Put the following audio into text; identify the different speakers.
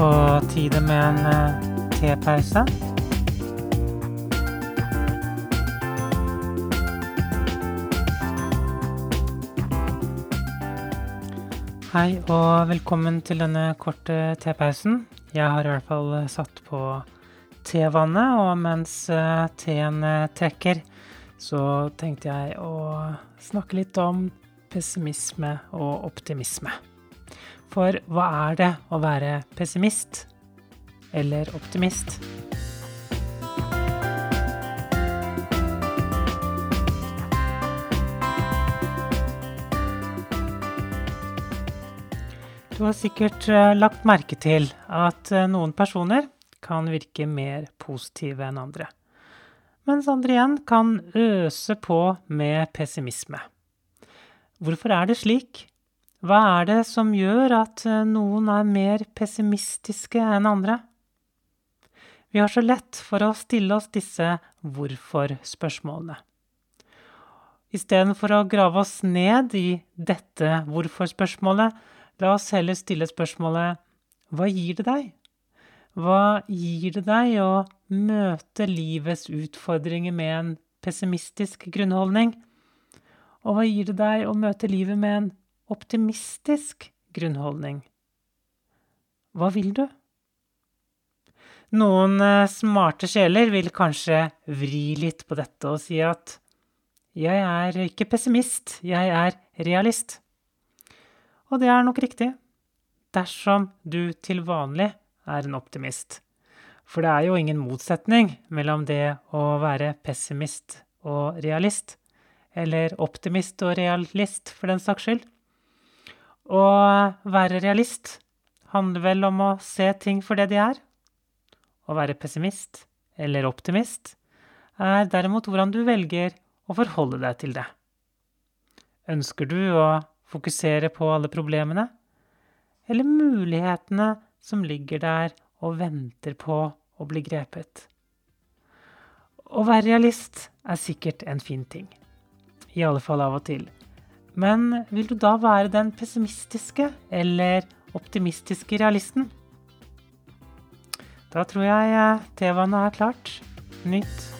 Speaker 1: på tide med en eh, tepause. Hei og velkommen til denne korte tepausen. Jeg har i hvert fall satt på tevannet, og mens eh, teen eh, trekker, så tenkte jeg å snakke litt om pessimisme og optimisme. For hva er det å være pessimist eller optimist? Du har sikkert eh, lagt merke til at eh, noen personer kan virke mer positive enn andre, mens andre igjen kan øse på med pessimisme. Hvorfor er det slik? Hva er det som gjør at eh, noen er mer pessimistiske enn andre? Vi har så lett for å stille oss disse hvorfor-spørsmålene. Istedenfor å grave oss ned i dette hvorfor-spørsmålet, la oss heller stille spørsmålet hva gir det deg? Hva gir det deg å møte livets utfordringer med en pessimistisk grunnholdning? Og hva gir det deg å møte livet med en optimistisk grunnholdning? Hva vil du? Noen eh, smarte sjeler vil kanskje vri litt på dette og si at jeg er ikke pessimist, jeg er realist. Og det er nok riktig, dersom du til vanlig er en optimist. For det er jo ingen motsetning mellom det å være pessimist og realist, eller optimist og realist, for den saks skyld. Å være realist handler vel om å se ting for det de er. Å være pessimist, eller optimist, er derimot hvordan du velger å forholde deg til det. Ønsker du å fokusere på alle problemene, eller mulighetene som ligger der og venter på å bli grepet? Å være realist er sikkert en fin ting. I alle fall av og til. Men vil du da være den pessimistiske eller optimistiske realisten? Da tror jeg tevannet er klart. Nytt